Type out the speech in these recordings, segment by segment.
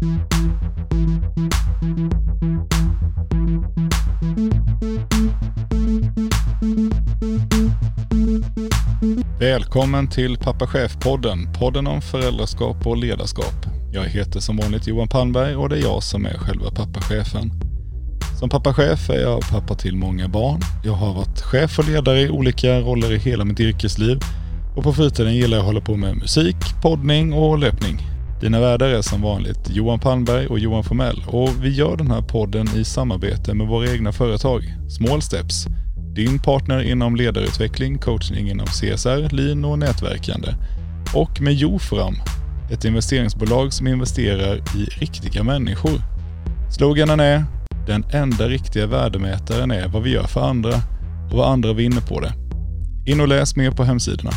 Välkommen till Pappa Chef-podden, podden om föräldraskap och ledarskap. Jag heter som vanligt Johan Palmberg och det är jag som är själva pappachefen. Som pappachef är jag pappa till många barn. Jag har varit chef och ledare i olika roller i hela mitt yrkesliv och på fritiden gillar jag att hålla på med musik, poddning och löpning. Dina värdar är som vanligt Johan Palmberg och Johan Formell och vi gör den här podden i samarbete med våra egna företag, Small Steps, din partner inom ledarutveckling, coachning inom CSR, lean och nätverkande. Och med Jofram, ett investeringsbolag som investerar i riktiga människor. Sloganen är den enda riktiga värdemätaren är vad vi gör för andra och vad andra vinner på det. In och läs mer på hemsidorna.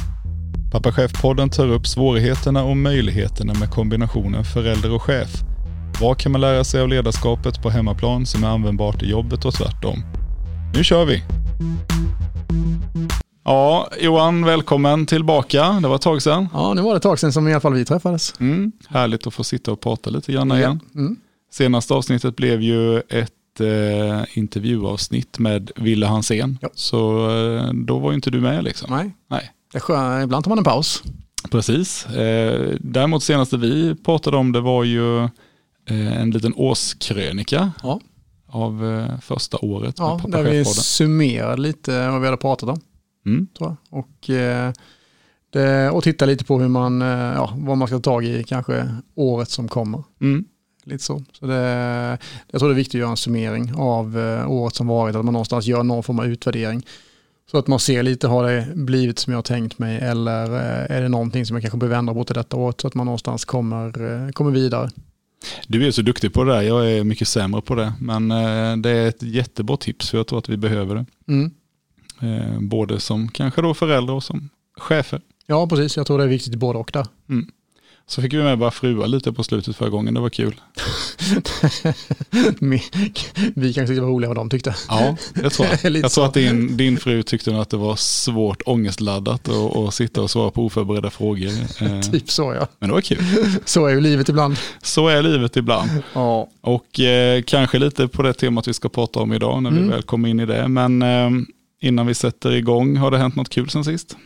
Pappa Chef-podden tar upp svårigheterna och möjligheterna med kombinationen förälder och chef. Vad kan man lära sig av ledarskapet på hemmaplan som är användbart i jobbet och tvärtom? Nu kör vi! Ja, Johan, välkommen tillbaka. Det var ett tag sedan. Ja, nu var det ett tag sedan som i alla fall vi träffades. Mm, härligt att få sitta och prata lite grann igen. Mm. Senaste avsnittet blev ju ett eh, intervjuavsnitt med Ville Hansén. Ja. Så eh, då var ju inte du med liksom. Nej, Nej. Det är skön, ibland tar man en paus. Precis. Eh, däremot senaste vi pratade om det var ju eh, en liten årskrönika. Ja av eh, första året. Ja, där vi summerar lite vad vi hade pratat om. Mm. Och, det, och titta lite på hur man, ja, vad man ska ta tag i kanske året som kommer. Mm. Lite så. så det, jag tror det är viktigt att göra en summering av året som varit, att man någonstans gör någon form av utvärdering. Så att man ser lite, har det blivit som jag har tänkt mig eller är det någonting som jag kanske behöver ändra på till detta året så att man någonstans kommer, kommer vidare. Du är så duktig på det där, jag är mycket sämre på det. Men eh, det är ett jättebra tips för jag tror att vi behöver det. Mm. Eh, både som kanske då föräldrar och som chefer. Ja, precis. Jag tror det är viktigt både och där. Mm. Så fick vi med bara fruar lite på slutet förra gången, det var kul. vi kanske var roliga vad de tyckte. Ja, jag tror, jag tror att din, din fru tyckte att det var svårt ångestladdat att sitta och svara på oförberedda frågor. Eh, typ så ja. Men det var kul. Så är ju livet ibland. Så är livet ibland. Ja. Och eh, kanske lite på det temat vi ska prata om idag när vi mm. väl kommer in i det. Men eh, innan vi sätter igång, har det hänt något kul sen sist?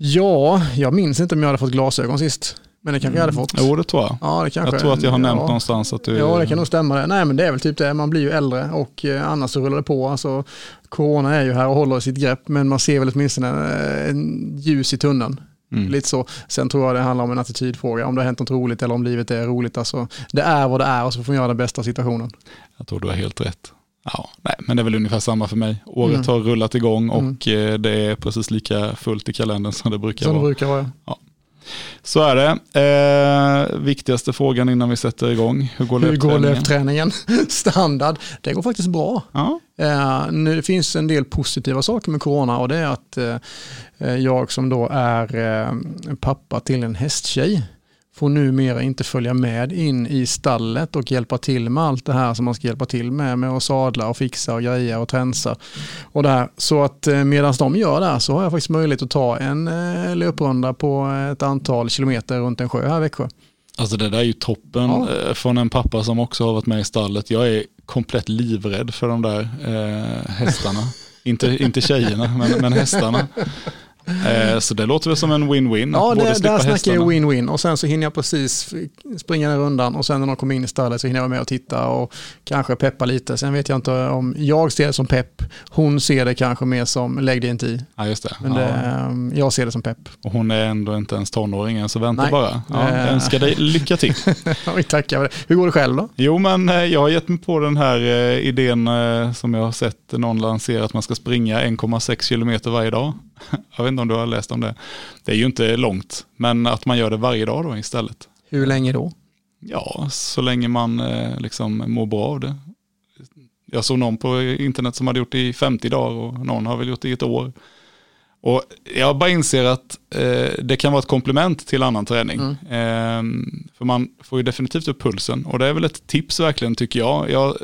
Ja, jag minns inte om jag hade fått glasögon sist. Men det kanske jag hade fått. Jo, det tror jag. Ja, det kanske, jag tror att jag har nämnt ja. någonstans att du... Ja, det kan nog stämma. Nej, men det är väl typ det. Man blir ju äldre och eh, annars så rullar det på. Alltså, corona är ju här och håller sitt grepp, men man ser väl åtminstone eh, en ljus i tunneln. Mm. Lite så. Sen tror jag det handlar om en attitydfråga. Om det har hänt något roligt eller om livet är roligt. Alltså, det är vad det är och så får man göra det bästa av situationen. Jag tror du har helt rätt. Ja, nej, men det är väl ungefär samma för mig. Året mm. har rullat igång och mm. det är precis lika fullt i kalendern som det brukar som vara. Det brukar vara. Ja. Så är det. Eh, viktigaste frågan innan vi sätter igång. Hur går Hur löpträningen? Går löpträningen? Standard. Det går faktiskt bra. Ja. Eh, nu, det finns en del positiva saker med corona och det är att eh, jag som då är eh, pappa till en hästtjej får numera inte följa med in i stallet och hjälpa till med allt det här som man ska hjälpa till med, med att sadla och fixa och greja och tränsa. Och det här. Så att eh, medan de gör det så har jag faktiskt möjlighet att ta en eh, löprunda på ett antal kilometer runt en sjö här i Växjö. Alltså det där är ju toppen ja. Eh, från en pappa som också har varit med i stallet. Jag är komplett livrädd för de där eh, hästarna. inte, inte tjejerna, men, men hästarna. Eh, så det låter väl som en win-win. Ja, det, där snackar jag win-win. Och sen så hinner jag precis springa den rundan och sen när de kommer in i stallet så hinner jag vara med och titta och kanske peppa lite. Sen vet jag inte om jag ser det som pepp. Hon ser det kanske mer som lägg det inte i. Ja, just det. Men det, ehm, jag ser det som pepp. Och hon är ändå inte ens tonåring än, så vänta Nej. bara. Ja, jag önskar dig lycka till. Vi tackar för det. Hur går det själv då? Jo, men eh, jag har gett mig på den här eh, idén som jag har sett någon lansera att man ska springa 1,6 kilometer varje dag. Jag vet inte om du har läst om det. Det är ju inte långt, men att man gör det varje dag då istället. Hur länge då? Ja, så länge man eh, liksom mår bra av det. Jag såg någon på internet som hade gjort det i 50 dagar och någon har väl gjort det i ett år. Och jag bara inser att eh, det kan vara ett komplement till annan träning. Mm. Eh, för man får ju definitivt upp pulsen och det är väl ett tips verkligen tycker jag. Jag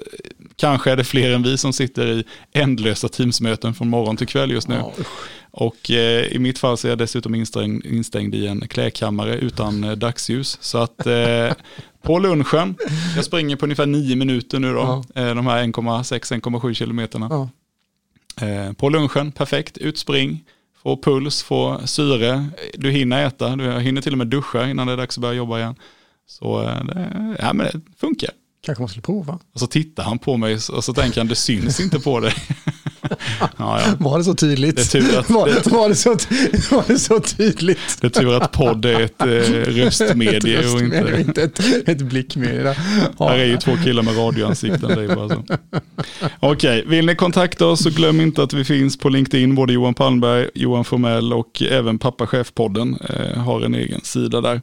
kanske är det fler än vi som sitter i ändlösa teamsmöten från morgon till kväll just nu. Ja. Och eh, i mitt fall så är jag dessutom instängd, instängd i en klädkammare utan eh, dagsljus. Så att eh, på lunchen, jag springer på ungefär nio minuter nu då. Eh, de här 1,6-1,7 kilometerna. Eh, på lunchen, perfekt, utspring, få puls, få syre, du hinner äta, du hinner till och med duscha innan det är dags att börja jobba igen. Så eh, det, ja, men det funkar. Kanske man skulle prova. Och så tittar han på mig och så tänker han, det syns inte på dig. ja, ja. Var det så tydligt? Det är tur att, var, det, var, det så, var det så tydligt? Det är tur att podd är ett eh, röstmedie, ett röstmedie och inte, inte ett, ett blickmedie. Ja. Här är ju två killar med radioansikten. Det är bara så. Okej, vill ni kontakta oss så glöm inte att vi finns på LinkedIn, både Johan Palmberg, Johan Formell och även Pappa Chef-podden eh, har en egen sida där.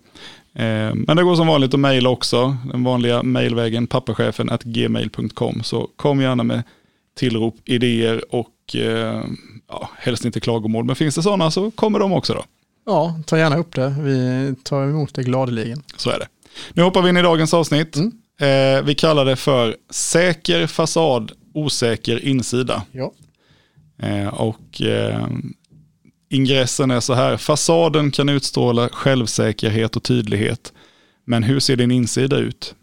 Eh, men det går som vanligt att mejla också, den vanliga mejlvägen pappachefen gmail.com. Så kom gärna med tillrop, idéer och eh, ja, helst inte klagomål. Men finns det sådana så kommer de också då. Ja, ta gärna upp det. Vi tar emot det gladeligen. Så är det. Nu hoppar vi in i dagens avsnitt. Mm. Eh, vi kallar det för säker fasad, osäker insida. Ja. Eh, och eh, ingressen är så här, fasaden kan utstråla självsäkerhet och tydlighet. Men hur ser din insida ut?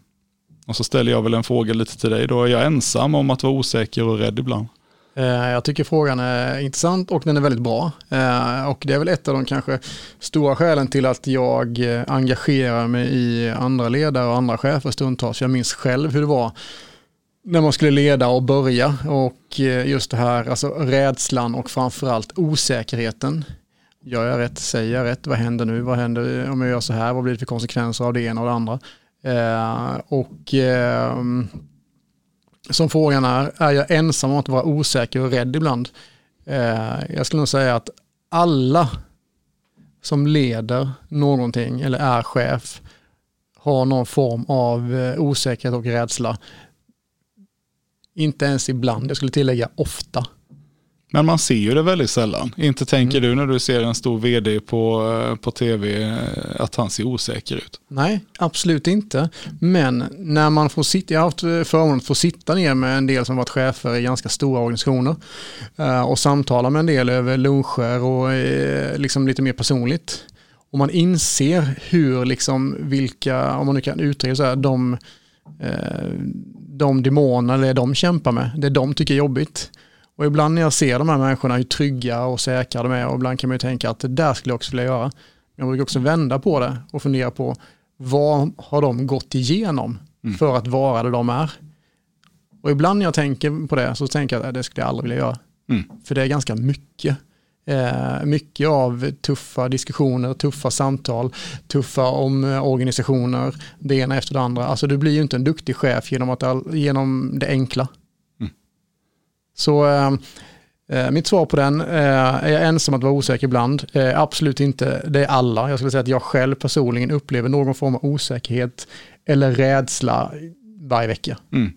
Och så ställer jag väl en fråga lite till dig då. Är jag ensam om att vara osäker och rädd ibland? Eh, jag tycker frågan är intressant och den är väldigt bra. Eh, och det är väl ett av de kanske stora skälen till att jag eh, engagerar mig i andra ledare och andra chefer stundtals. Jag minns själv hur det var när man skulle leda och börja och just det här, alltså rädslan och framförallt osäkerheten. Gör jag rätt? Säger jag rätt? Vad händer nu? Vad händer om jag gör så här? Vad blir det för konsekvenser av det ena och det andra? Eh, och eh, som frågan är, är jag ensam om att vara osäker och rädd ibland? Eh, jag skulle nog säga att alla som leder någonting eller är chef har någon form av eh, osäkerhet och rädsla. Inte ens ibland, jag skulle tillägga ofta. Men man ser ju det väldigt sällan. Inte tänker mm. du när du ser en stor vd på, eh, på tv eh, att han ser osäker ut? Nej, absolut inte. Men när man får sitta, jag har haft förmånen att få sitta ner med en del som varit chefer i ganska stora organisationer eh, och samtala med en del över luncher och liksom lite mer personligt. Och man inser hur, liksom, vilka, om man nu kan utreda så här, de, de demoner eller de kämpar med, det de tycker är jobbigt. Och ibland när jag ser de här människorna hur trygga och säkra de är och ibland kan man ju tänka att det där skulle jag också vilja göra. Men jag brukar också vända på det och fundera på vad har de gått igenom mm. för att vara det de är. Och ibland när jag tänker på det så tänker jag att det skulle jag aldrig vilja göra. Mm. För det är ganska mycket. Eh, mycket av tuffa diskussioner, tuffa samtal, tuffa om organisationer, det ena efter det andra. Alltså du blir ju inte en duktig chef genom, att, genom det enkla. Så ehm, eh, mitt svar på den, eh, är jag ensam att vara osäker ibland? Eh, absolut inte, det är alla. Jag skulle säga att jag själv personligen upplever någon form av osäkerhet eller rädsla varje vecka. Mm.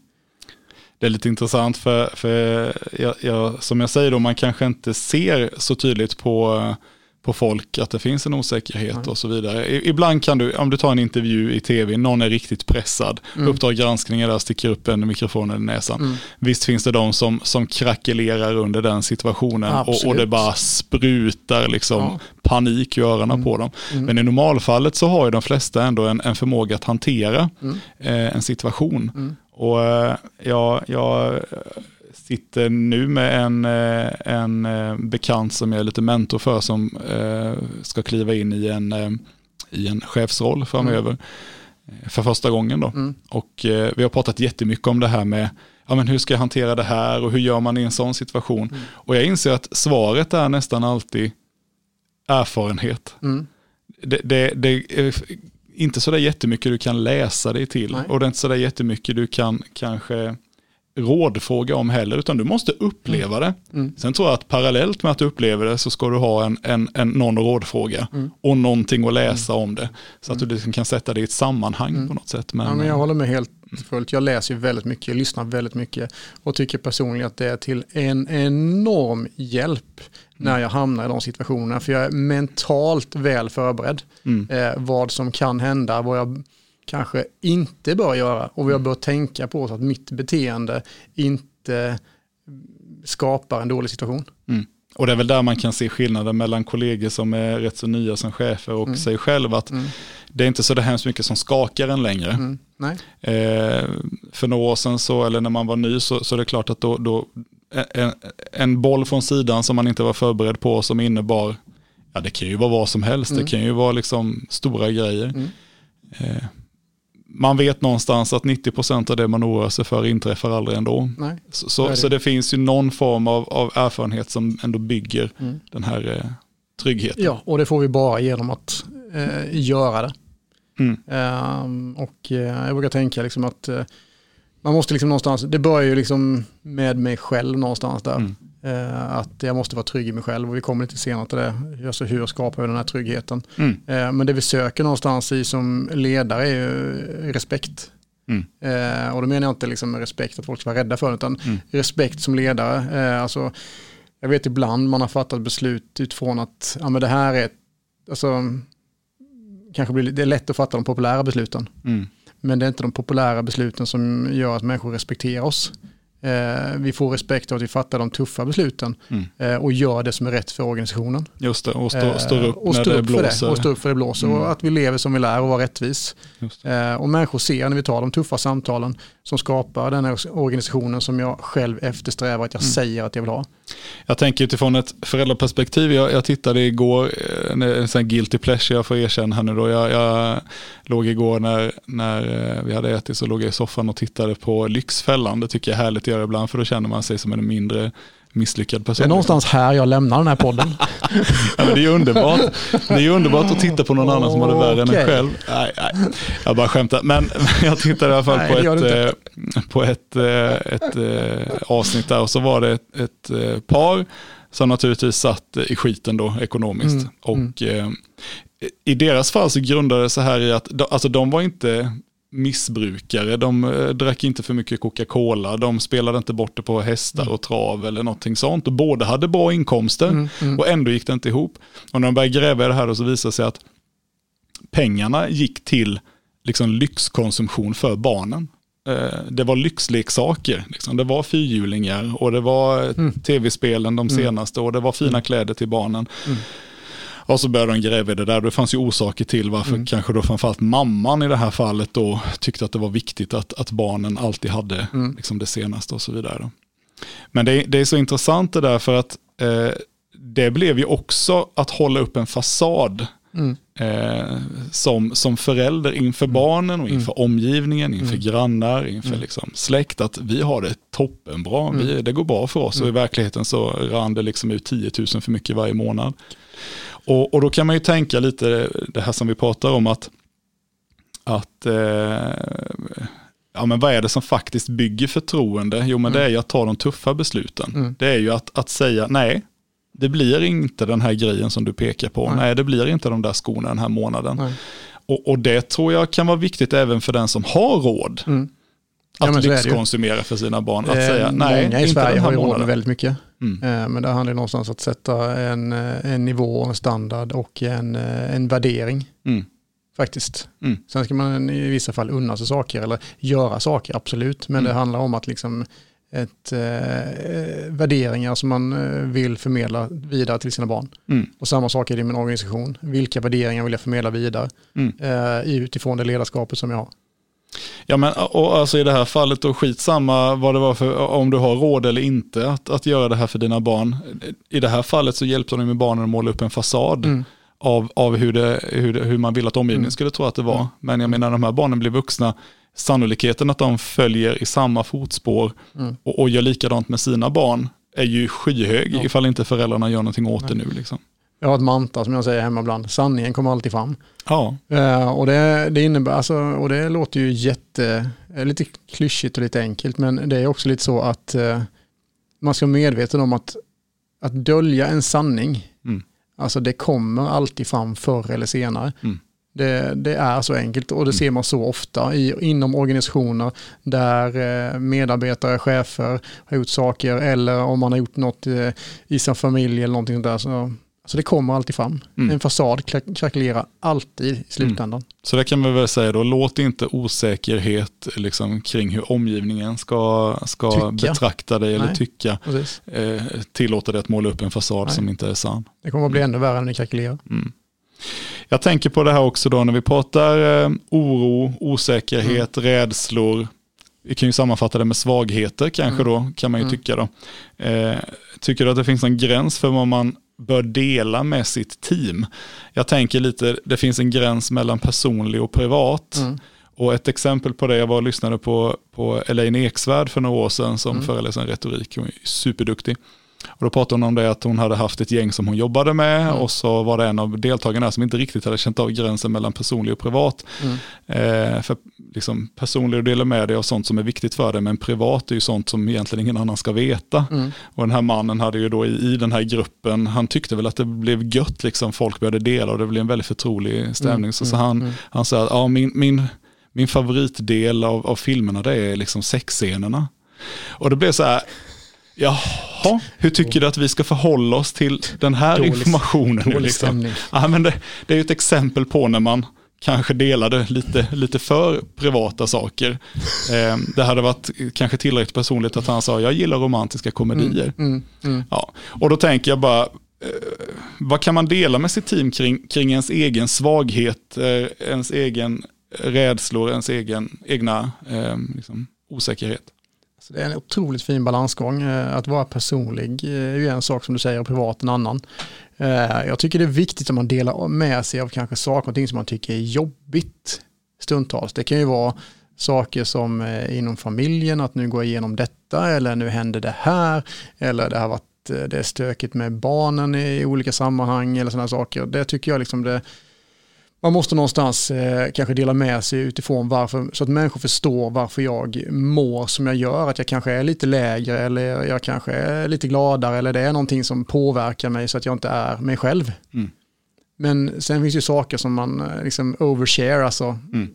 Det är lite intressant för, för jag, jag, som jag säger då, man kanske inte ser så tydligt på eh, på folk att det finns en osäkerhet Nej. och så vidare. Ibland kan du, om du tar en intervju i tv, någon är riktigt pressad, mm. Uppdrag granskning där sticker upp en mikrofon i näsan. Mm. Visst finns det de som, som krackelerar under den situationen och, och, det bara sprutar liksom ja. panik i öronen mm. på dem. Mm. Men i normalfallet så har ju de flesta ändå en, en förmåga att hantera mm. eh, en situation. Mm. Och eh, jag, jag sitter nu med en, eh, en eh, bekant som jag är lite mentor för som eh, ska kliva in i en, i en chefsroll framöver. Mm. För första gången då. Mm. Och vi har pratat jättemycket om det här med ja, men hur ska jag hantera det här och hur gör man i en sån situation. Mm. Och jag inser att svaret är nästan alltid erfarenhet. Mm. Det, det, det är inte sådär jättemycket du kan läsa dig till Nej. och det är inte sådär jättemycket du kan kanske rådfråga om heller, utan du måste uppleva det. Mm. Sen tror jag att parallellt med att du upplever det så ska du ha en, en, en, någon rådfråga mm. och någonting att läsa mm. om det. Så att du liksom kan sätta det i ett sammanhang mm. på något sätt. Men, ja, men jag håller med helt fullt. Jag läser ju väldigt mycket, lyssnar väldigt mycket och tycker personligen att det är till en enorm hjälp när jag hamnar i de situationerna. För jag är mentalt väl förberedd. Mm. Eh, vad som kan hända, vad jag kanske inte bör göra och jag bör tänka på så att mitt beteende inte skapar en dålig situation. Mm. Och det är väl där man kan se skillnaden mellan kollegor som är rätt så nya som chefer och mm. sig själv. Att mm. Det är inte så det hemskt mycket som skakar en längre. Mm. Eh, för några år sedan så, eller när man var ny så, så är det klart att då, då en, en boll från sidan som man inte var förberedd på som innebar, ja det kan ju vara vad som helst, det mm. kan ju vara liksom stora grejer. Mm. Eh, man vet någonstans att 90% av det man oroar sig för inträffar aldrig ändå. Nej, så, så, det. så det finns ju någon form av, av erfarenhet som ändå bygger mm. den här eh, tryggheten. Ja, och det får vi bara genom att eh, göra det. Mm. Um, och eh, jag brukar tänka liksom att eh, man måste liksom någonstans, det börjar ju liksom med mig själv någonstans där. Mm. Eh, att jag måste vara trygg i mig själv och vi kommer lite senare till det. Alltså hur skapar vi den här tryggheten? Mm. Eh, men det vi söker någonstans i som ledare är ju respekt. Mm. Eh, och då menar jag inte liksom respekt att folk ska vara rädda för det, utan mm. respekt som ledare. Alltså, jag vet ibland man har fattat beslut utifrån att ja, men det här är, alltså, kanske blir, det är lätt att fatta de populära besluten. Mm. Men det är inte de populära besluten som gör att människor respekterar oss. Eh, vi får respekt av att vi fattar de tuffa besluten mm. eh, och gör det som är rätt för organisationen. Just det, och stå, står upp och när det blåser. Det, och står upp för det blåser mm. och att vi lever som vi lär och vara rättvis. Eh, och människor ser när vi tar de tuffa samtalen som skapar den här organisationen som jag själv eftersträvar att jag mm. säger att jag vill ha. Jag tänker utifrån ett föräldraperspektiv, jag, jag tittade igår, eh, en, sån guilty pleasure jag får erkänna här nu då, jag, jag låg igår när, när eh, vi hade ätit så låg jag i soffan och tittade på Lyxfällan, det tycker jag är härligt att göra ibland för då känner man sig som en mindre misslyckad person. Det är någonstans här jag lämnar den här podden. ja, det är underbart. Det är underbart att titta på någon annan som har det värre okay. än en själv. Nej, nej, jag bara skämtar. Men jag tittade i alla fall nej, på, ett, eh, på ett, eh, ett, ett, eh, avsnitt där och så var det ett, ett par som naturligtvis satt i skiten då ekonomiskt. Mm, och mm. i deras fall så grundade det sig här i att alltså de var inte missbrukare. De eh, drack inte för mycket Coca-Cola, de spelade inte bort det på hästar och trav eller någonting sånt. Och båda hade bra inkomster mm, mm. och ändå gick det inte ihop. Och när de började gräva i det här så visade det sig att pengarna gick till liksom lyxkonsumtion för barnen. Eh, det var lyxleksaker, liksom. det var fyrhjulingar och det var mm. tv-spelen de mm. senaste och det var fina mm. kläder till barnen. Och så började de gräva i det där. Det fanns ju orsaker till varför mm. kanske då framförallt mamman i det här fallet då tyckte att det var viktigt att, att barnen alltid hade mm. liksom det senaste och så vidare. Då. Men det, det, är så intressant det där för att eh, det blev ju också att hålla upp en fasad mm. eh, som, som förälder inför mm. barnen och inför mm. omgivningen, inför mm. grannar, inför liksom släkt. Att vi har det toppenbra, vi, det går bra för oss och i verkligheten så rann det liksom ut 10 000 för mycket varje månad. Och, och då kan man ju tänka lite det här som vi pratar om att, att eh, ja, men vad är det som faktiskt bygger förtroende? Jo men mm. det är ju att ta de tuffa besluten. Mm. Det är ju att, att säga nej, det blir inte den här grejen som du pekar på. Nej, nej det blir inte de där skorna den här månaden. Och, och, det tror jag kan vara viktigt även för den som har råd. Mm. Att ja, lyxkonsumera för sina barn. Att eh, säga nej, många i Sverige har ju råd med väldigt mycket. Mm. Eh, men det handlar någonstans om att sätta en, eh, en nivå, en standard och en, eh, en värdering. Mm. Faktiskt. Mm. Sen ska man i vissa fall unna sig saker eller göra saker, absolut. Men det mm. handlar om att liksom ett, eh, värderingar som man vill förmedla vidare till sina barn. Mm. Och samma sak är det med en organisation. Vilka värderingar vill jag förmedla vidare mm. eh, utifrån det ledarskapet som jag har. Ja men och alltså i det här fallet då skitsamma vad det var för, om du har råd eller inte att, att göra det här för dina barn. I det här fallet så hjälpte de med barnen att måla upp en fasad mm. av, av hur, det, hur, det, hur man vill att omgivningen mm. skulle tro att det var. Mm. Men jag menar när de här barnen blir vuxna, sannolikheten att de följer i samma fotspår mm. och, och gör likadant med sina barn är ju skyhög ja. ifall inte föräldrarna gör någonting åt Nej. det nu. Liksom. Jag har ett mantra som jag säger hemma ibland. Sanningen kommer alltid fram. Ja. Uh, och, det, det, innebär, alltså, och det låter ju jätte, eh, lite klyschigt och lite enkelt, men det är också lite så att uh, man ska vara medveten om att, att dölja en sanning, mm. alltså det kommer alltid fram förr eller senare. Mm. Det, det, är så enkelt och det mm. ser man så ofta i, inom organisationer där medarbetare, chefer har gjort saker eller om man har gjort något i sin familj eller någonting där. Så Så det kommer alltid fram. Mm. En fasad krackelerar alltid i slutändan. Mm. Så det kan man väl säga då, låt inte osäkerhet liksom, kring hur omgivningen ska, ska betrakta dig eller Nej. tycka eh, tillåta dig att måla upp en fasad Nej. som inte är sann. Det kommer att bli ännu värre när det krackelerar. Mm. Jag tänker på det här också då när vi pratar eh, oro, osäkerhet, mm. rädslor. Vi kan ju sammanfatta det med svagheter kanske mm. då, kan man ju mm. tycka då. Eh, tycker du att det finns en gräns för vad man bör dela med sitt team? Jag tänker lite, det finns en gräns mellan personlig och privat. Mm. Och ett exempel på det, jag var och lyssnade på, på Elaine Eksvärd för några år sedan som mm. föreläser en retorik, hon är superduktig. Och då pratade hon om det att hon hade haft ett gäng som hon jobbade med mm. och så var det en av deltagarna som inte riktigt hade känt av gränsen mellan personlig och privat. Mm. Eh, för liksom, personlig och dela med dig av sånt som är viktigt för dig men privat är ju sånt som egentligen ingen annan ska veta. Mm. Och den här mannen hade ju då i, i den här gruppen, han tyckte väl att det blev gött liksom, folk började dela och det blev en väldigt förtrolig stämning. Mm. Så, så mm. han, mm. han sa att ja, min, min, min favoritdel av, av filmerna det är liksom sexscenerna. Och det blev så här, Jaha, hur tycker du att vi ska förhålla oss till den här dålig, informationen? Dålig liksom? ja, men det, det är ett exempel på när man kanske delade lite, lite för privata saker. Eh, det hade varit kanske tillräckligt personligt att han sa jag gillar romantiska komedier. Mm, mm, mm. Ja. Och då tänker jag bara, eh, vad kan man dela med sitt team kring, kring ens egen svaghet, eh, ens egen rädslor, ens egen egna eh, liksom, osäkerhet? Så det är en otroligt fin balansgång. Eh, att vara personlig eh, är ju en sak som du säger och privat en annan. Eh, jag tycker det är viktigt att man delar med sig av kanske saker och ting som man tycker är jobbigt stundtals. Det kan ju vara saker som inom familjen, att nu går jag igenom detta eller nu händer det här eller det har varit det är stökigt med barnen i olika sammanhang eller sådana saker. Det tycker jag liksom det man måste någonstans eh, kanske dela med sig utifrån varför, så att människor förstår varför jag mår som jag gör, att jag kanske är lite lägre eller jag kanske är lite gladare eller det är någonting som påverkar mig så att jag inte är mig själv. Mm. Men sen finns ju saker som man eh, liksom overshare, alltså mm.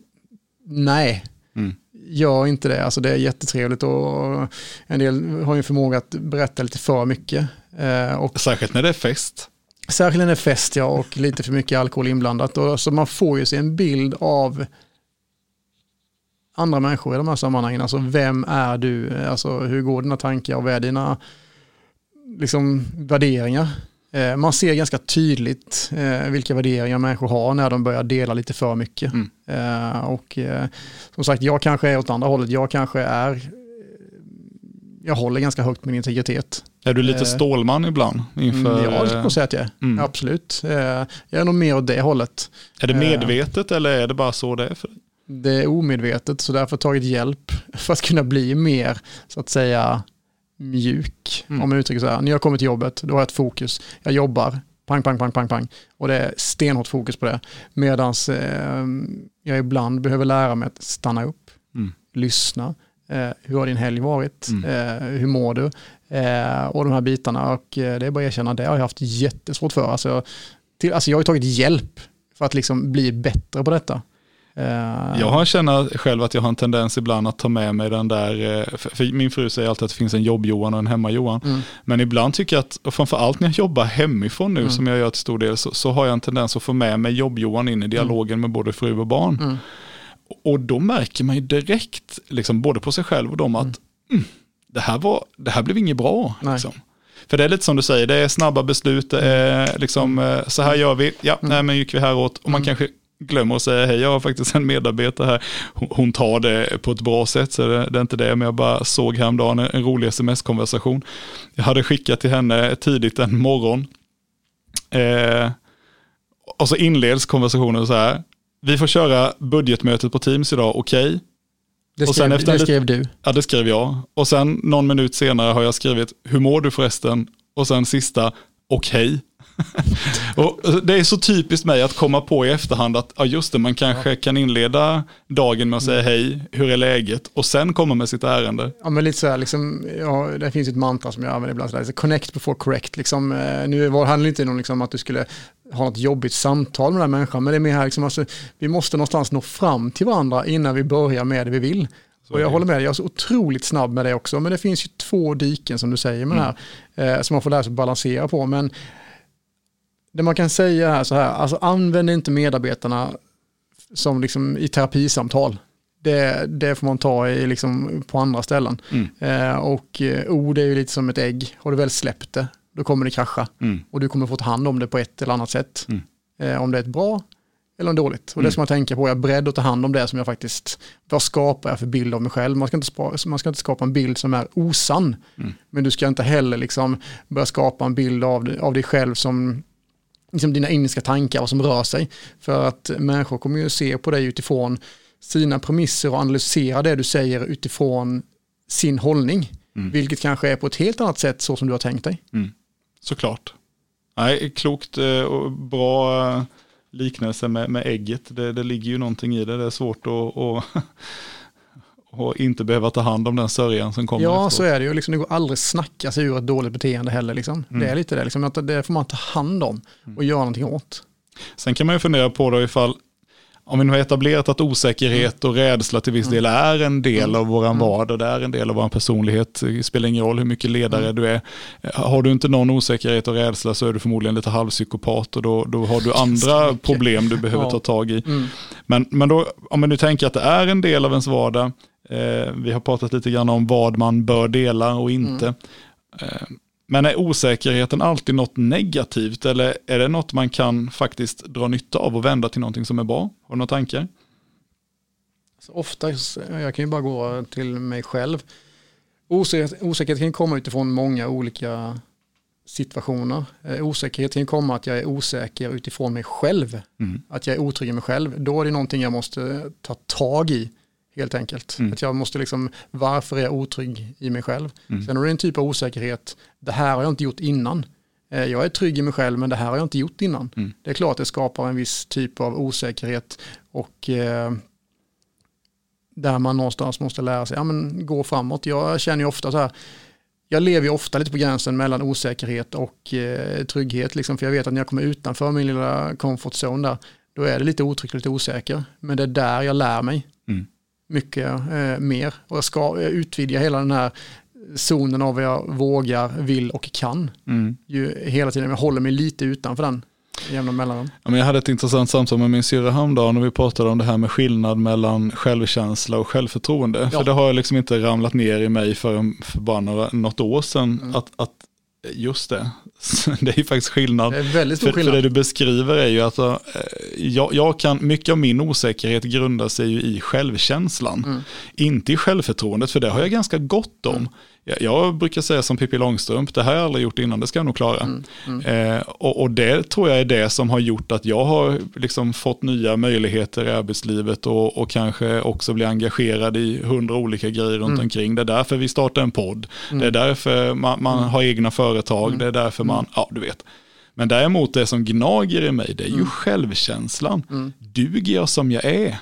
nej, mm. gör inte det. Alltså det är jättetrevligt och en del har ju förmåga att berätta lite för mycket. Eh, och, Särskilt när det är fest. Särskilt när det är fest ja, och lite för mycket alkohol inblandat. Och, så man får ju sig en bild av andra människor i de här sammanhangen. Alltså vem är du? Alltså hur går dina tankar och vad är dina liksom, värderingar? Eh, man ser ganska tydligt eh, vilka värderingar människor har när de börjar dela lite för mycket. Mm. Eh, och eh, som sagt, jag kanske är åt andra hållet. Jag kanske är jag håller ganska högt med integritet. Är du lite eh, Stålman ibland? Inför... Ja, det kan säga att jag är. Mm. Absolut. Eh, jag är nog mer åt det hållet. Är det eh, medvetet eller är det bara så det är för dig? Det är omedvetet, så därför har jag tagit hjälp för att kunna bli mer, så att säga, mjuk. Mm. Om jag uttrycker så här. När jag kommer till jobbet, då har jag ett fokus. Jag jobbar, pang, pang, pang, pang, pang. Och det är stenhårt fokus på det. Medan eh, jag ibland behöver lära mig att stanna upp, mm. lyssna, Eh, hur har din helg varit? Mm. Eh, hur mår du? Eh, och de här bitarna. Och eh, det är bara att erkänna, det har jag haft jättesvårt för. Alltså, till, alltså jag har ju tagit hjälp för att liksom bli bättre på detta. Eh, jag har känner själv att jag har en tendens ibland att ta med mig den där, eh, för min fru säger alltid att det finns en jobb-Johan och en hemma-Johan. Mm. Men ibland tycker jag att, och framförallt när jag jobbar hemifrån nu mm. som jag gör till stor del, så, så, har jag en tendens att få med mig jobb-Johan in i dialogen mm. med både fru och barn. Mm. Och då märker man ju direkt, liksom, både på sig själv och dem, att mm. Mm, det, här var, det här blev inget bra. Liksom. För det är lite som du säger, det är snabba beslut, det är liksom, mm. eh, så här gör vi, ja, mm. nej men gick vi häråt. Och man mm. kanske glömmer att säga hej, jag har faktiskt en medarbetare här. Hon tar det på ett bra sätt, så det, är inte det. Men jag bara såg häromdagen en, en rolig sms-konversation. Jag hade skickat till henne tidigt en morgon. Eh, och så inleds konversationen så här vi får köra budgetmötet på Teams idag, okej. Okay. Det, skrev, det skrev du? Ja, det skrev jag. Och sen någon minut senare har jag skrivit, hur mår du förresten? Och sen sista, okej. Okay. och det är så typiskt mig att komma på i efterhand att ja, just det, man kanske ja. kan inleda dagen med att säga mm. hej, hur är läget? Och sen komma med sitt ärende. Ja, men lite så här, liksom, ja, det finns ett mantra som jag använder ibland, så där, connect before correct. Liksom, eh, nu var, handlar det inte om liksom, att du skulle ha något jobbigt samtal med den här människan, men det är mer här, liksom, alltså, vi måste någonstans nå fram till varandra innan vi börjar med det vi vill. Så och jag håller med dig, jag är så otroligt snabb med det också, men det finns ju två diken som du säger med mm. det här, eh, som man får lära sig att balansera på. Men det man kan säga här så här, alltså använd inte medarbetarna som liksom i terapisamtal. Det, det får man ta i liksom på andra ställen. Mm. Eh, och eh, ord är ju lite som ett ägg. Har du väl släppt det, då kommer det krascha. Mm. Och du kommer få ta hand om det på ett eller annat sätt. Mm. Eh, om det är ett bra eller dåligt. Och det mm. ska man tänka på. Jag är beredd att ta hand om det som jag faktiskt, vad skapar jag för bild av mig själv? Man ska inte, spara, man ska inte skapa en bild som är osann. Mm. Men du ska inte heller liksom börja skapa en bild av, av dig själv som liksom dina innerska tankar, vad som rör sig. För att människor kommer ju se på dig utifrån sina premisser och analysera det du säger utifrån sin hållning. Mm. Vilket kanske är på ett helt annat sätt så som du har tänkt dig. Mm. Såklart. Nej, klokt eh, och bra eh, liknelse med, med ägget. Det, det ligger ju någonting i det. Det är svårt att, att och inte behöva ta hand om den sörjan som kommer Ja, efteråt. så är det ju. Liksom, det går aldrig snacka sig ur ett dåligt beteende heller. Liksom. Mm. Det är lite det, liksom, att det får man ta hand om och mm. göra någonting åt. Sen kan man ju fundera på då ifall om vi nu har etablerat att osäkerhet och rädsla till viss mm. del är en del mm. av våran mm. vardag, det är en del av vår personlighet, det spelar ingen roll hur mycket ledare du är. Har du inte någon osäkerhet och rädsla så är du förmodligen lite halvpsykopat och då, då har du andra problem du behöver ja. ta tag i. Mm. Men, men då, om man nu tänker att det är en del av ens vardag, eh, vi har pratat lite grann om vad man bör dela och inte. Mm. Men är osäkerheten alltid något negativt eller är det något man kan faktiskt dra nytta av och vända till någonting som är bra? Har du några tankar? Alltså oftast, jag kan ju bara gå till mig själv. Osäkerhet, osäkerhet kan komma utifrån många olika situationer. Eh, osäkerhet kan komma att jag är osäker utifrån mig själv. Mm. Att jag är otrygg i mig själv. Då är det någonting jag måste ta tag i helt enkelt. Mm. Att jag måste liksom, varför är jag otrygg i mig själv? Mm. Sen är det en typ av osäkerhet, det här har jag inte gjort innan. Eh, jag är trygg i mig själv men det här har jag inte gjort innan. Mm. Det är klart att det skapar en viss typ av osäkerhet och eh, där man någonstans måste lära sig, ja men gå framåt. Jag känner ju ofta så här, jag lever ju ofta lite på gränsen mellan osäkerhet och eh, trygghet, liksom, för jag vet att när jag kommer utanför min lilla comfort zone där, då är det lite otryggt och lite osäker. Men det är där jag lär mig. Mm mycket eh, mer. Och jag ska utvidga hela den här zonen av vad jag vågar, vill och kan. Mm. Ju, hela tiden, jag håller mig lite utanför den. Jämna mellan ja, men jag hade ett intressant samtal med min syrra häromdagen och vi pratade om det här med skillnad mellan självkänsla och självförtroende. Ja. För det har jag liksom inte ramlat ner i mig för, för bara några, något år sedan. Mm. Att, att Just det, det är ju faktiskt skillnad. Det är väldigt stor för, skillnad. För det du beskriver är ju att alltså, jag, jag, kan, mycket av min osäkerhet grundar sig ju i självkänslan. Mm. Inte i självförtroendet, för det har jag ganska gott om. Mm. Jag brukar säga som Pippi Långstrump, det här har jag aldrig gjort innan, det ska jag nog klara. Mm, mm. Eh, och, och, det tror jag är det som har gjort att jag har liksom fått nya möjligheter i arbetslivet och, och kanske också bli engagerad i hundra olika grejer runt mm. omkring. Det är därför vi startar en podd, det är därför man, man har egna företag, det är därför man, ja du vet. Men däremot det som gnager i mig, det är ju självkänslan. Duger jag som jag är?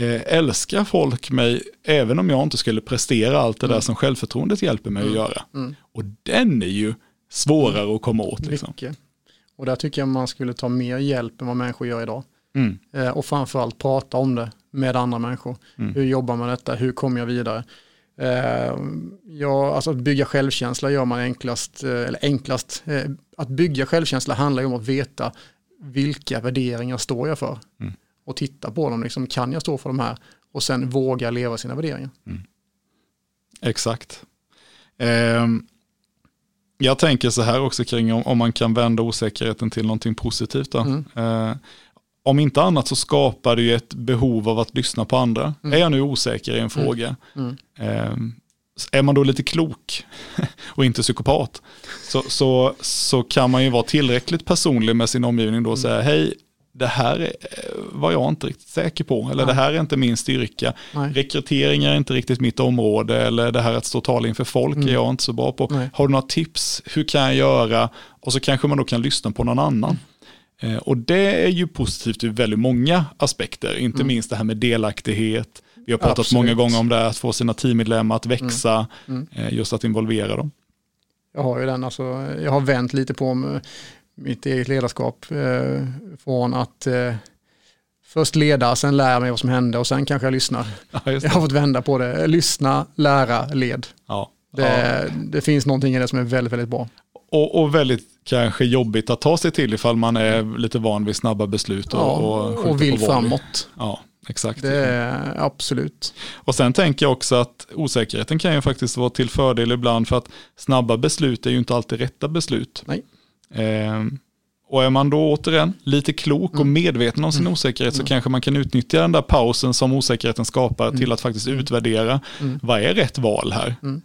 Eh, älskar folk mig även om jag inte skulle prestera allt det där mm. som självförtroendet hjälper mig mm. att göra. Mm. Och den är ju svårare att komma åt. Liksom. Mycket. Och där tycker jag man skulle ta mer hjälp än vad människor gör idag. Mm. Eh, och framförallt prata om det med andra människor. Mm. Hur jobbar man detta? Hur kommer jag vidare? Eh, ja, alltså att bygga självkänsla gör man enklast, eh, eller enklast, eh, att bygga självkänsla handlar ju om att veta vilka värderingar står jag för. Mm och titta på dem. Liksom, kan jag stå för de här? Och sen våga leva sina värderingar. Mm. Exakt. Eh, jag tänker så här också kring om, om, man kan vända osäkerheten till någonting positivt. Mm. Eh, om inte annat så skapar det ju ett behov av att lyssna på andra. Mm. Är jag nu osäker i en mm. fråga, eh, är man då lite klok och inte psykopat så, så, så kan man ju vara tillräckligt personlig med sin omgivning då och säga hej, det här var jag inte riktigt säker på, eller Nej. det här är inte min styrka. Nej. Rekrytering är inte riktigt mitt område, eller det här att stå och tala inför folk mm. är jag inte så bra på. Nej. Har du några tips, hur kan jag göra? Och så kanske man då kan lyssna på någon annan. Mm. Eh, och det är ju positivt ur väldigt många aspekter, inte mm. minst det här med delaktighet. Vi har pratat Absolut. många gånger om det, att få sina teammedlemmar att växa, mm. Mm. Eh, just att involvera dem. Jag har ju den, alltså, jag har vänt lite på mitt eget ledarskap eh, från att eh, först leda, sen lära mig vad som hände och sen kanske jag lyssnar. Ja, jag har fått vända på det. Lyssna, lära, led. Ja. Det, ja. det finns någonting i det som är väldigt, väldigt bra. och, och, väldigt kanske jobbigt att ta sig till ifall man är lite van vid snabba beslut och, ja, och, och vill framåt. Ja, exakt. Det är absolut. Och sen tänker jag också att osäkerheten kan ju faktiskt vara till fördel ibland för att snabba beslut är ju inte alltid rätta beslut. Nej. Eh, och är man då återigen lite klok och mm. medveten om sin mm. osäkerhet så mm. kanske man kan utnyttja den där pausen som osäkerheten skapar mm. till att faktiskt utvärdera mm. vad är rätt val här. Mm.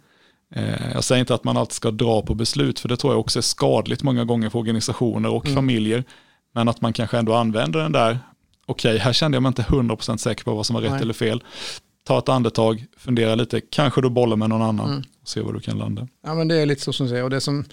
Eh, jag säger inte att man alltid ska dra på beslut för det tror jag också är skadligt många gånger för organisationer och familjer. Men att man kanske ändå använder den där, okej okay, här kände jag mig inte 100% säker på vad som var rätt Nej. eller fel. Ta ett andetag, fundera lite, kanske du bollar med någon annan och se var du kan landa. Ja men det är lite så som du säger och det som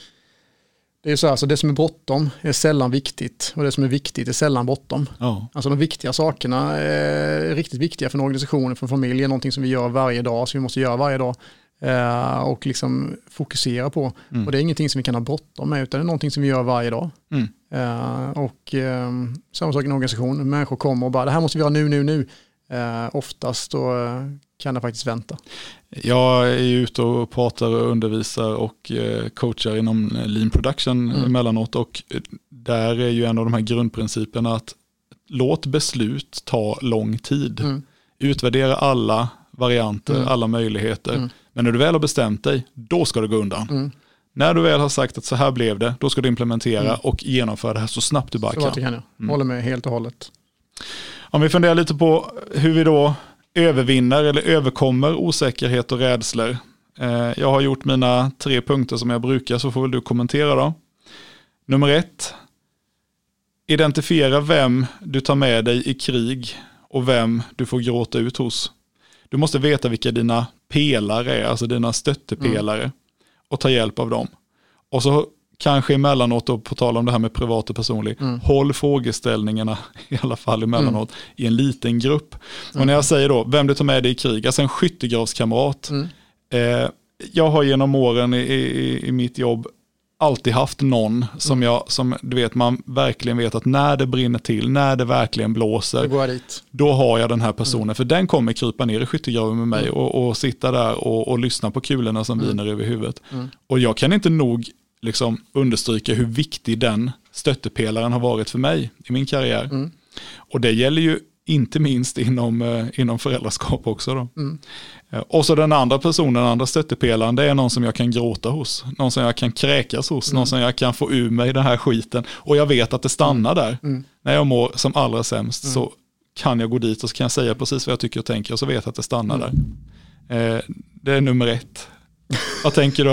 det är så alltså det som är bråttom är sällan viktigt och det som är viktigt är sällan bråttom. Ja. Alltså de viktiga sakerna är riktigt viktiga för en organisation, för en familj, är någonting som vi gör varje dag, som vi måste göra varje dag eh, och liksom fokusera på. Mm. Och det är ingenting som vi kan ha bråttom med, utan det är någonting som vi gör varje dag. Mm. Eh, och eh, samma sak i en organisation, människor kommer och bara, det här måste vi göra nu, nu, nu. Eh, oftast då eh, kan det faktiskt vänta. Jag är ute och pratar och undervisar och eh, coachar inom lean production mm. emellanåt och där är ju en av de här grundprinciperna att låt beslut ta lång tid. Mm. Utvärdera alla varianter, mm. alla möjligheter. Mm. Men när du väl har bestämt dig, då ska det gå undan. Mm. När du väl har sagt att så här blev det, då ska du implementera mm. och genomföra det här så snabbt du bara så kan. kan jag. Håller med helt och hållet. Om vi funderar lite på hur vi då övervinner eller överkommer osäkerhet och rädslor. Eh, jag har gjort mina tre punkter som jag brukar så får väl du kommentera då. Nummer ett. Identifiera vem du tar med dig i krig och vem du får gråta ut hos. Du måste veta vilka dina pelare är, alltså dina stöttepelare mm. och ta hjälp av dem. Och så kanske emellanåt, och på tal om det här med privat och personlig, mm. håll frågeställningarna i alla fall emellanåt mm. i en liten grupp. Och när jag mm. säger då, vem du tar med dig i krig, alltså en skyttegravskamrat. Mm. Eh, jag har genom åren i, i, i mitt jobb alltid haft någon som mm. jag, som du vet, man verkligen vet att när det brinner till, när det verkligen blåser, då har jag den här personen, mm. för den kommer krypa ner i skyttegraven med mig mm. och, och, sitta där och, och lyssna på kulorna som mm. viner över huvudet. Och jag kan inte nog liksom understryka hur viktig den stöttepelaren har varit för mig i min karriär. Mm. Och det gäller ju inte minst inom, eh, inom föräldraskap också. Då. Mm. Eh, och så den andra personen, den andra stöttepelaren, det är någon som jag kan gråta hos. Någon som jag kan kräkas hos, mm. någon som jag kan få ur mig den här skiten. Och jag vet att det stannar mm. där. Mm. När jag mår som allra sämst så mm. kan jag gå dit och så kan jag säga precis vad jag tycker och tänker och så vet jag att det stannar där. Eh, det är nummer ett. Vad tänker du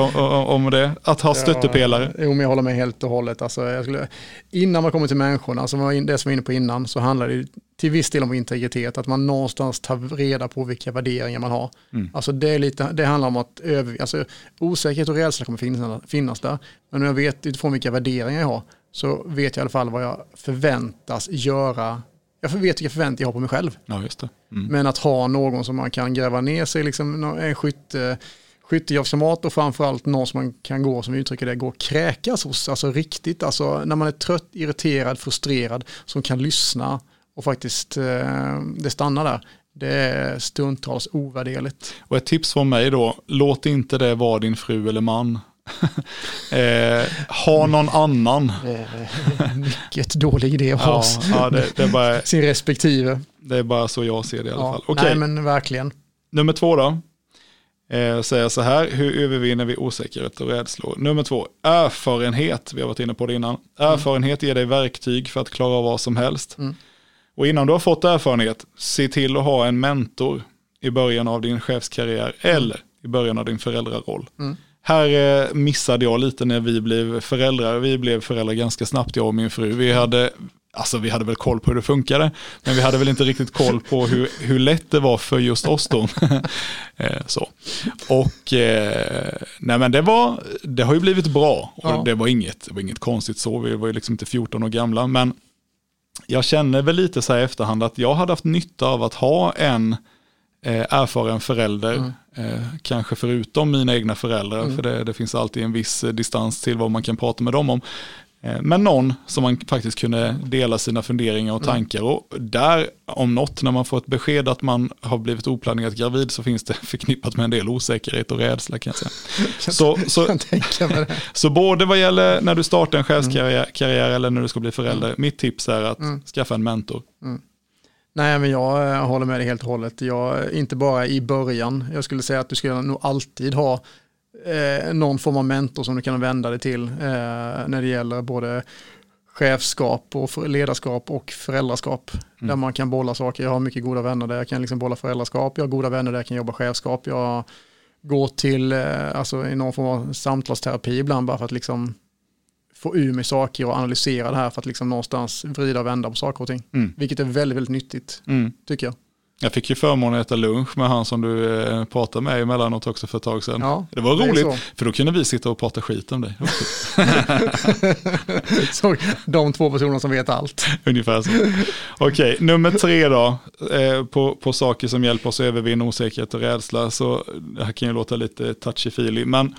om det? Att ha stöttepelare? Ja, jo, men jag håller med helt och hållet. Alltså, skulle, innan man kommer till människorna, in, det som var inne på innan, så handlar det till viss del om integritet. Att man någonstans tar reda på vilka värderingar man har. Mm. Alltså, det, är lite, det handlar om att över, alltså, osäkerhet och rädsla kommer finnas, finnas där. Men om jag vet utifrån vilka värderingar jag har, så vet jag i alla fall vad jag förväntas göra jag vet vilka förväntningar jag har på mig själv. Ja. Mm. Men att ha någon som man kan gräva ner sig, liksom, en skytte, skyttegravskamrat och framförallt någon som man kan gå, som vi uttrycker det, gå och kräkas hos. Alltså riktigt, alltså när man är trött, irriterad, frustrerad, som kan lyssna och faktiskt eh, det stannar där. Det är stundtals ovärderligt. Och ett tips från mig då, låt inte det vara din fru eller man. eh, ha någon annan. mycket dålig idé att ha ja, det, det bara, sin respektive. Det är bara så jag ser det i alla ja, fall. Okay. Nej men verkligen. Nummer två då eh, säger så här, hur övervinner vi osäkerhet och rädslor? Nummer två, erfarenhet, vi har varit inne på det innan. Mm. Erfarenhet ger dig verktyg för att klara av vad som helst. Mm. Och innan du har fått erfarenhet, se till att ha en mentor i början av din chefskarriär mm. eller i början av din föräldraroll. Mm. Här eh, missade jag lite när vi blev föräldrar. Vi blev föräldrar ganska snabbt, jag och min fru. Vi hade Alltså vi hade väl koll på hur det funkade, men vi hade väl inte riktigt koll på hur, hur lätt det var för just oss då. Eh, så. Och eh, nej men det, var, det har ju blivit bra och ja. det, var inget, det var inget konstigt så, vi var ju liksom inte 14 år gamla, men jag känner väl lite så här i efterhand att jag hade haft nytta av att ha en eh, erfaren förälder, mm. eh, kanske förutom mina egna föräldrar, mm. för det, det, finns alltid en viss distans till vad man kan prata med dem om. Eh, men någon som man faktiskt kunde dela sina funderingar och mm. tankar. Och där, om något, när man får ett besked att man har blivit oplanerat gravid så finns det förknippat med en del osäkerhet och rädsla kan jag säga. så, så, så både vad gäller när du startar en chefskarriär mm. eller när du ska bli förälder, mm. mitt tips är att skaffa en mentor. Nej, men jag eh, håller med dig helt och hållet. Jag, inte bara i början. Jag skulle säga att du ska nog alltid ha eh, någon form av mentor som du kan vända dig till eh, när det gäller både chefskap och ledarskap och föräldraskap. Mm. Där man kan bolla saker. Jag har mycket goda vänner där jag kan liksom bolla föräldraskap. Jag har goda vänner där jag kan jobba chefskap. Jag går till eh, alltså, i någon form av samtalsterapi ibland bara för att liksom få ur mig saker och analysera det här för att liksom någonstans vrida och vända på saker och ting. Mm. Vilket är väldigt, väldigt nyttigt, mm. tycker jag. Jag fick ju förmånen att äta lunch med han som du eh, pratade med emellanåt också för ett tag sedan. Ja, det var roligt, det för då kunde vi sitta och prata skit om dig. så, de två personerna som vet allt. Ungefär så. Okej, nummer tre då, eh, på, på saker som hjälper oss att övervinna osäkerhet och rädsla. Så det här kan ju låta lite touchy-feely, men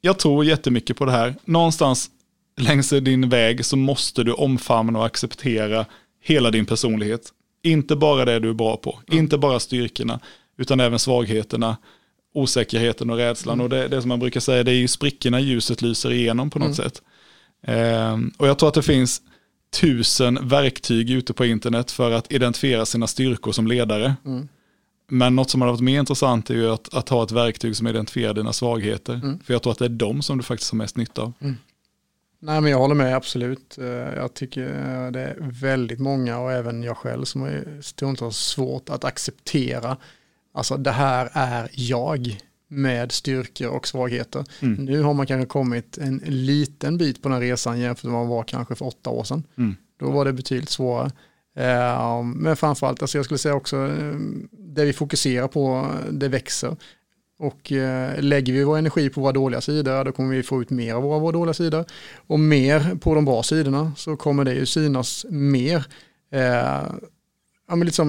jag tror jättemycket på det här. Någonstans längs din väg så måste du omfamna och acceptera hela din personlighet. Inte bara det du är bra på, mm. inte bara styrkorna, utan även svagheterna, osäkerheten och rädslan. Mm. Och det, det som man brukar säga, det är ju sprickorna ljuset lyser igenom på något mm. sätt. Um, och jag tror att det finns tusen verktyg ute på internet för att identifiera sina styrkor som ledare. Mm. Men något som har varit mer intressant är ju att, att, ha ett verktyg som identifierar dina svagheter. Mm. För jag tror att det är de som du faktiskt har mest nytta av. Mm. Nej men jag håller med absolut. Eh, jag tycker eh, det är väldigt många och även jag själv som är stundtals svårt att acceptera. Alltså det här är jag med styrkor och svagheter. Mm. Nu har man kanske kommit en liten bit på den resan jämfört med vad man var kanske för åtta år sedan. Mm. Då var det betydligt svårare. Eh, men framförallt, alltså jag skulle säga också, det vi fokuserar på, det växer. Och eh, lägger vi vår energi på våra dåliga sidor, då kommer vi få ut mer av våra, våra dåliga sidor. Och mer på de bra sidorna så kommer det ju synas mer. Eh, ja, men liksom,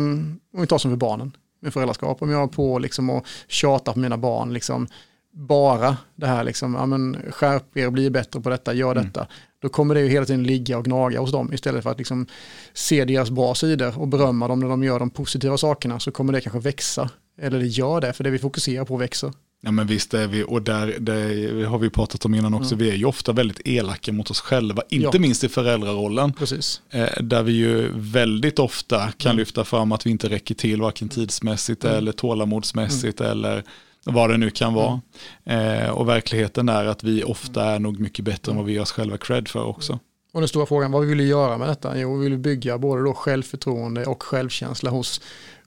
om vi tar som för barnen med föräldraskap, om jag är på liksom och tjatar på mina barn, liksom, bara det här, liksom, ja, men skärp er, bli bättre på detta, gör mm. detta. Då kommer det ju hela tiden ligga och gnaga hos dem istället för att liksom se deras bra sidor och berömma dem när de gör de positiva sakerna så kommer det kanske växa eller det gör det, för det vi fokuserar på växer. Ja men visst är vi, och där det har vi pratat om innan också, mm. vi är ju ofta väldigt elaka mot oss själva, inte ja. minst i föräldrarollen. Precis. Eh, där vi ju väldigt ofta kan mm. lyfta fram att vi inte räcker till, varken tidsmässigt mm. eller tålamodsmässigt mm. eller vad det nu kan vara. Mm. Eh, och verkligheten är att vi ofta är nog mycket bättre än vad vi gör oss själva cred för också. Och den stora frågan, vad vill vi göra med detta? Jo, vi vill bygga både då självförtroende och självkänsla hos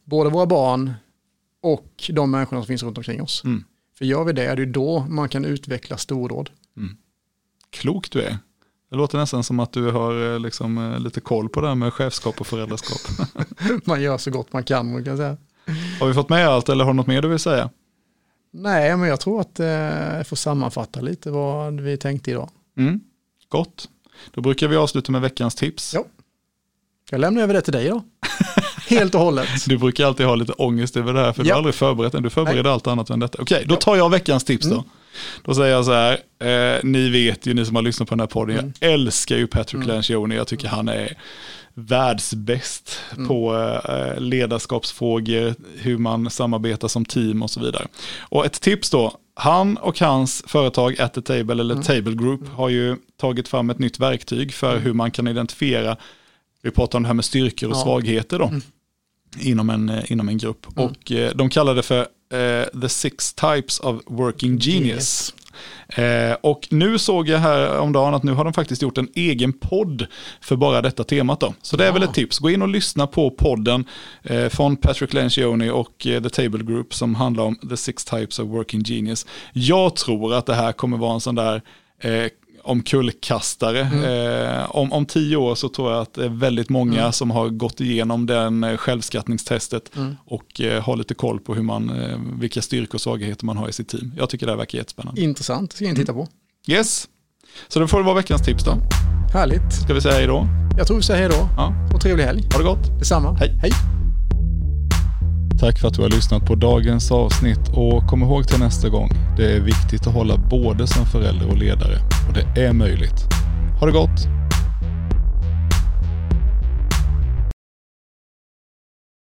både våra barn, och de människorna som finns runt omkring oss. Mm. För gör vi det är det då man kan utveckla stordåd. Mm. Klok du är. Det låter nästan som att du har eh, liksom, eh, lite koll på det här med chefskap och föräldraskap. man gör så gott man kan, man kan säga. Har vi fått med allt eller har du något mer du vill säga? Nej, men jag tror att eh, jag får sammanfatta lite vad vi tänkte idag. Mm. Gott. Då brukar vi avsluta med veckans tips. Ja. Jag lämnar över det till dig då. Helt och hållet. Du brukar alltid ha lite ångest över det här, för ja. du har aldrig förberett den. Du förbereder Nej. allt annat än detta. Okej, då tar jag veckans tips då. Mm. Då säger jag så här, eh, ni vet ju, ni som har lyssnat på den här podden, mm. jag älskar ju Patrick mm. Lencioni, jag tycker han är världsbäst mm. på eh, ledarskapsfrågor, hur man samarbetar som team och så vidare. Och ett tips då, han och hans företag At the Table eller mm. Table Group har ju tagit fram ett nytt verktyg för mm. hur man kan identifiera vi pratar om det här med styrkor och ja. svagheter då, mm. inom, en, eh, inom en grupp. Mm. Och eh, de kallar det för eh, The Six Types of Working Genius. Eh, och nu såg jag här om dagen att nu har de faktiskt gjort en egen podd för bara detta temat då. Så det är ja. väl ett tips, gå in och lyssna på podden eh, från Patrick Lencioni och eh, The Table Group som handlar om The Six Types of Working Genius. Jag tror att det här kommer vara en sån där omkullkastare. Mm. Eh, om, om tio år så tror jag att det är väldigt många mm. som har gått igenom den eh, självskattningstestet mm. och eh, har lite koll på hur man, eh, vilka styrkor och svagheter man har i sitt team. Jag tycker det här verkar jättespännande. Intressant, ska jag titta på. Yes, så det får vara veckans tips då. Härligt. Ska vi säga hej då? Jag tror vi säger hej då. Ja. Och trevlig helg. Ha det gott. Detsamma. Hej. hej. Tack för att du har lyssnat på dagens avsnitt och kom ihåg till nästa gång. Det är viktigt att hålla både som förälder och ledare och det är möjligt. Ha det gott!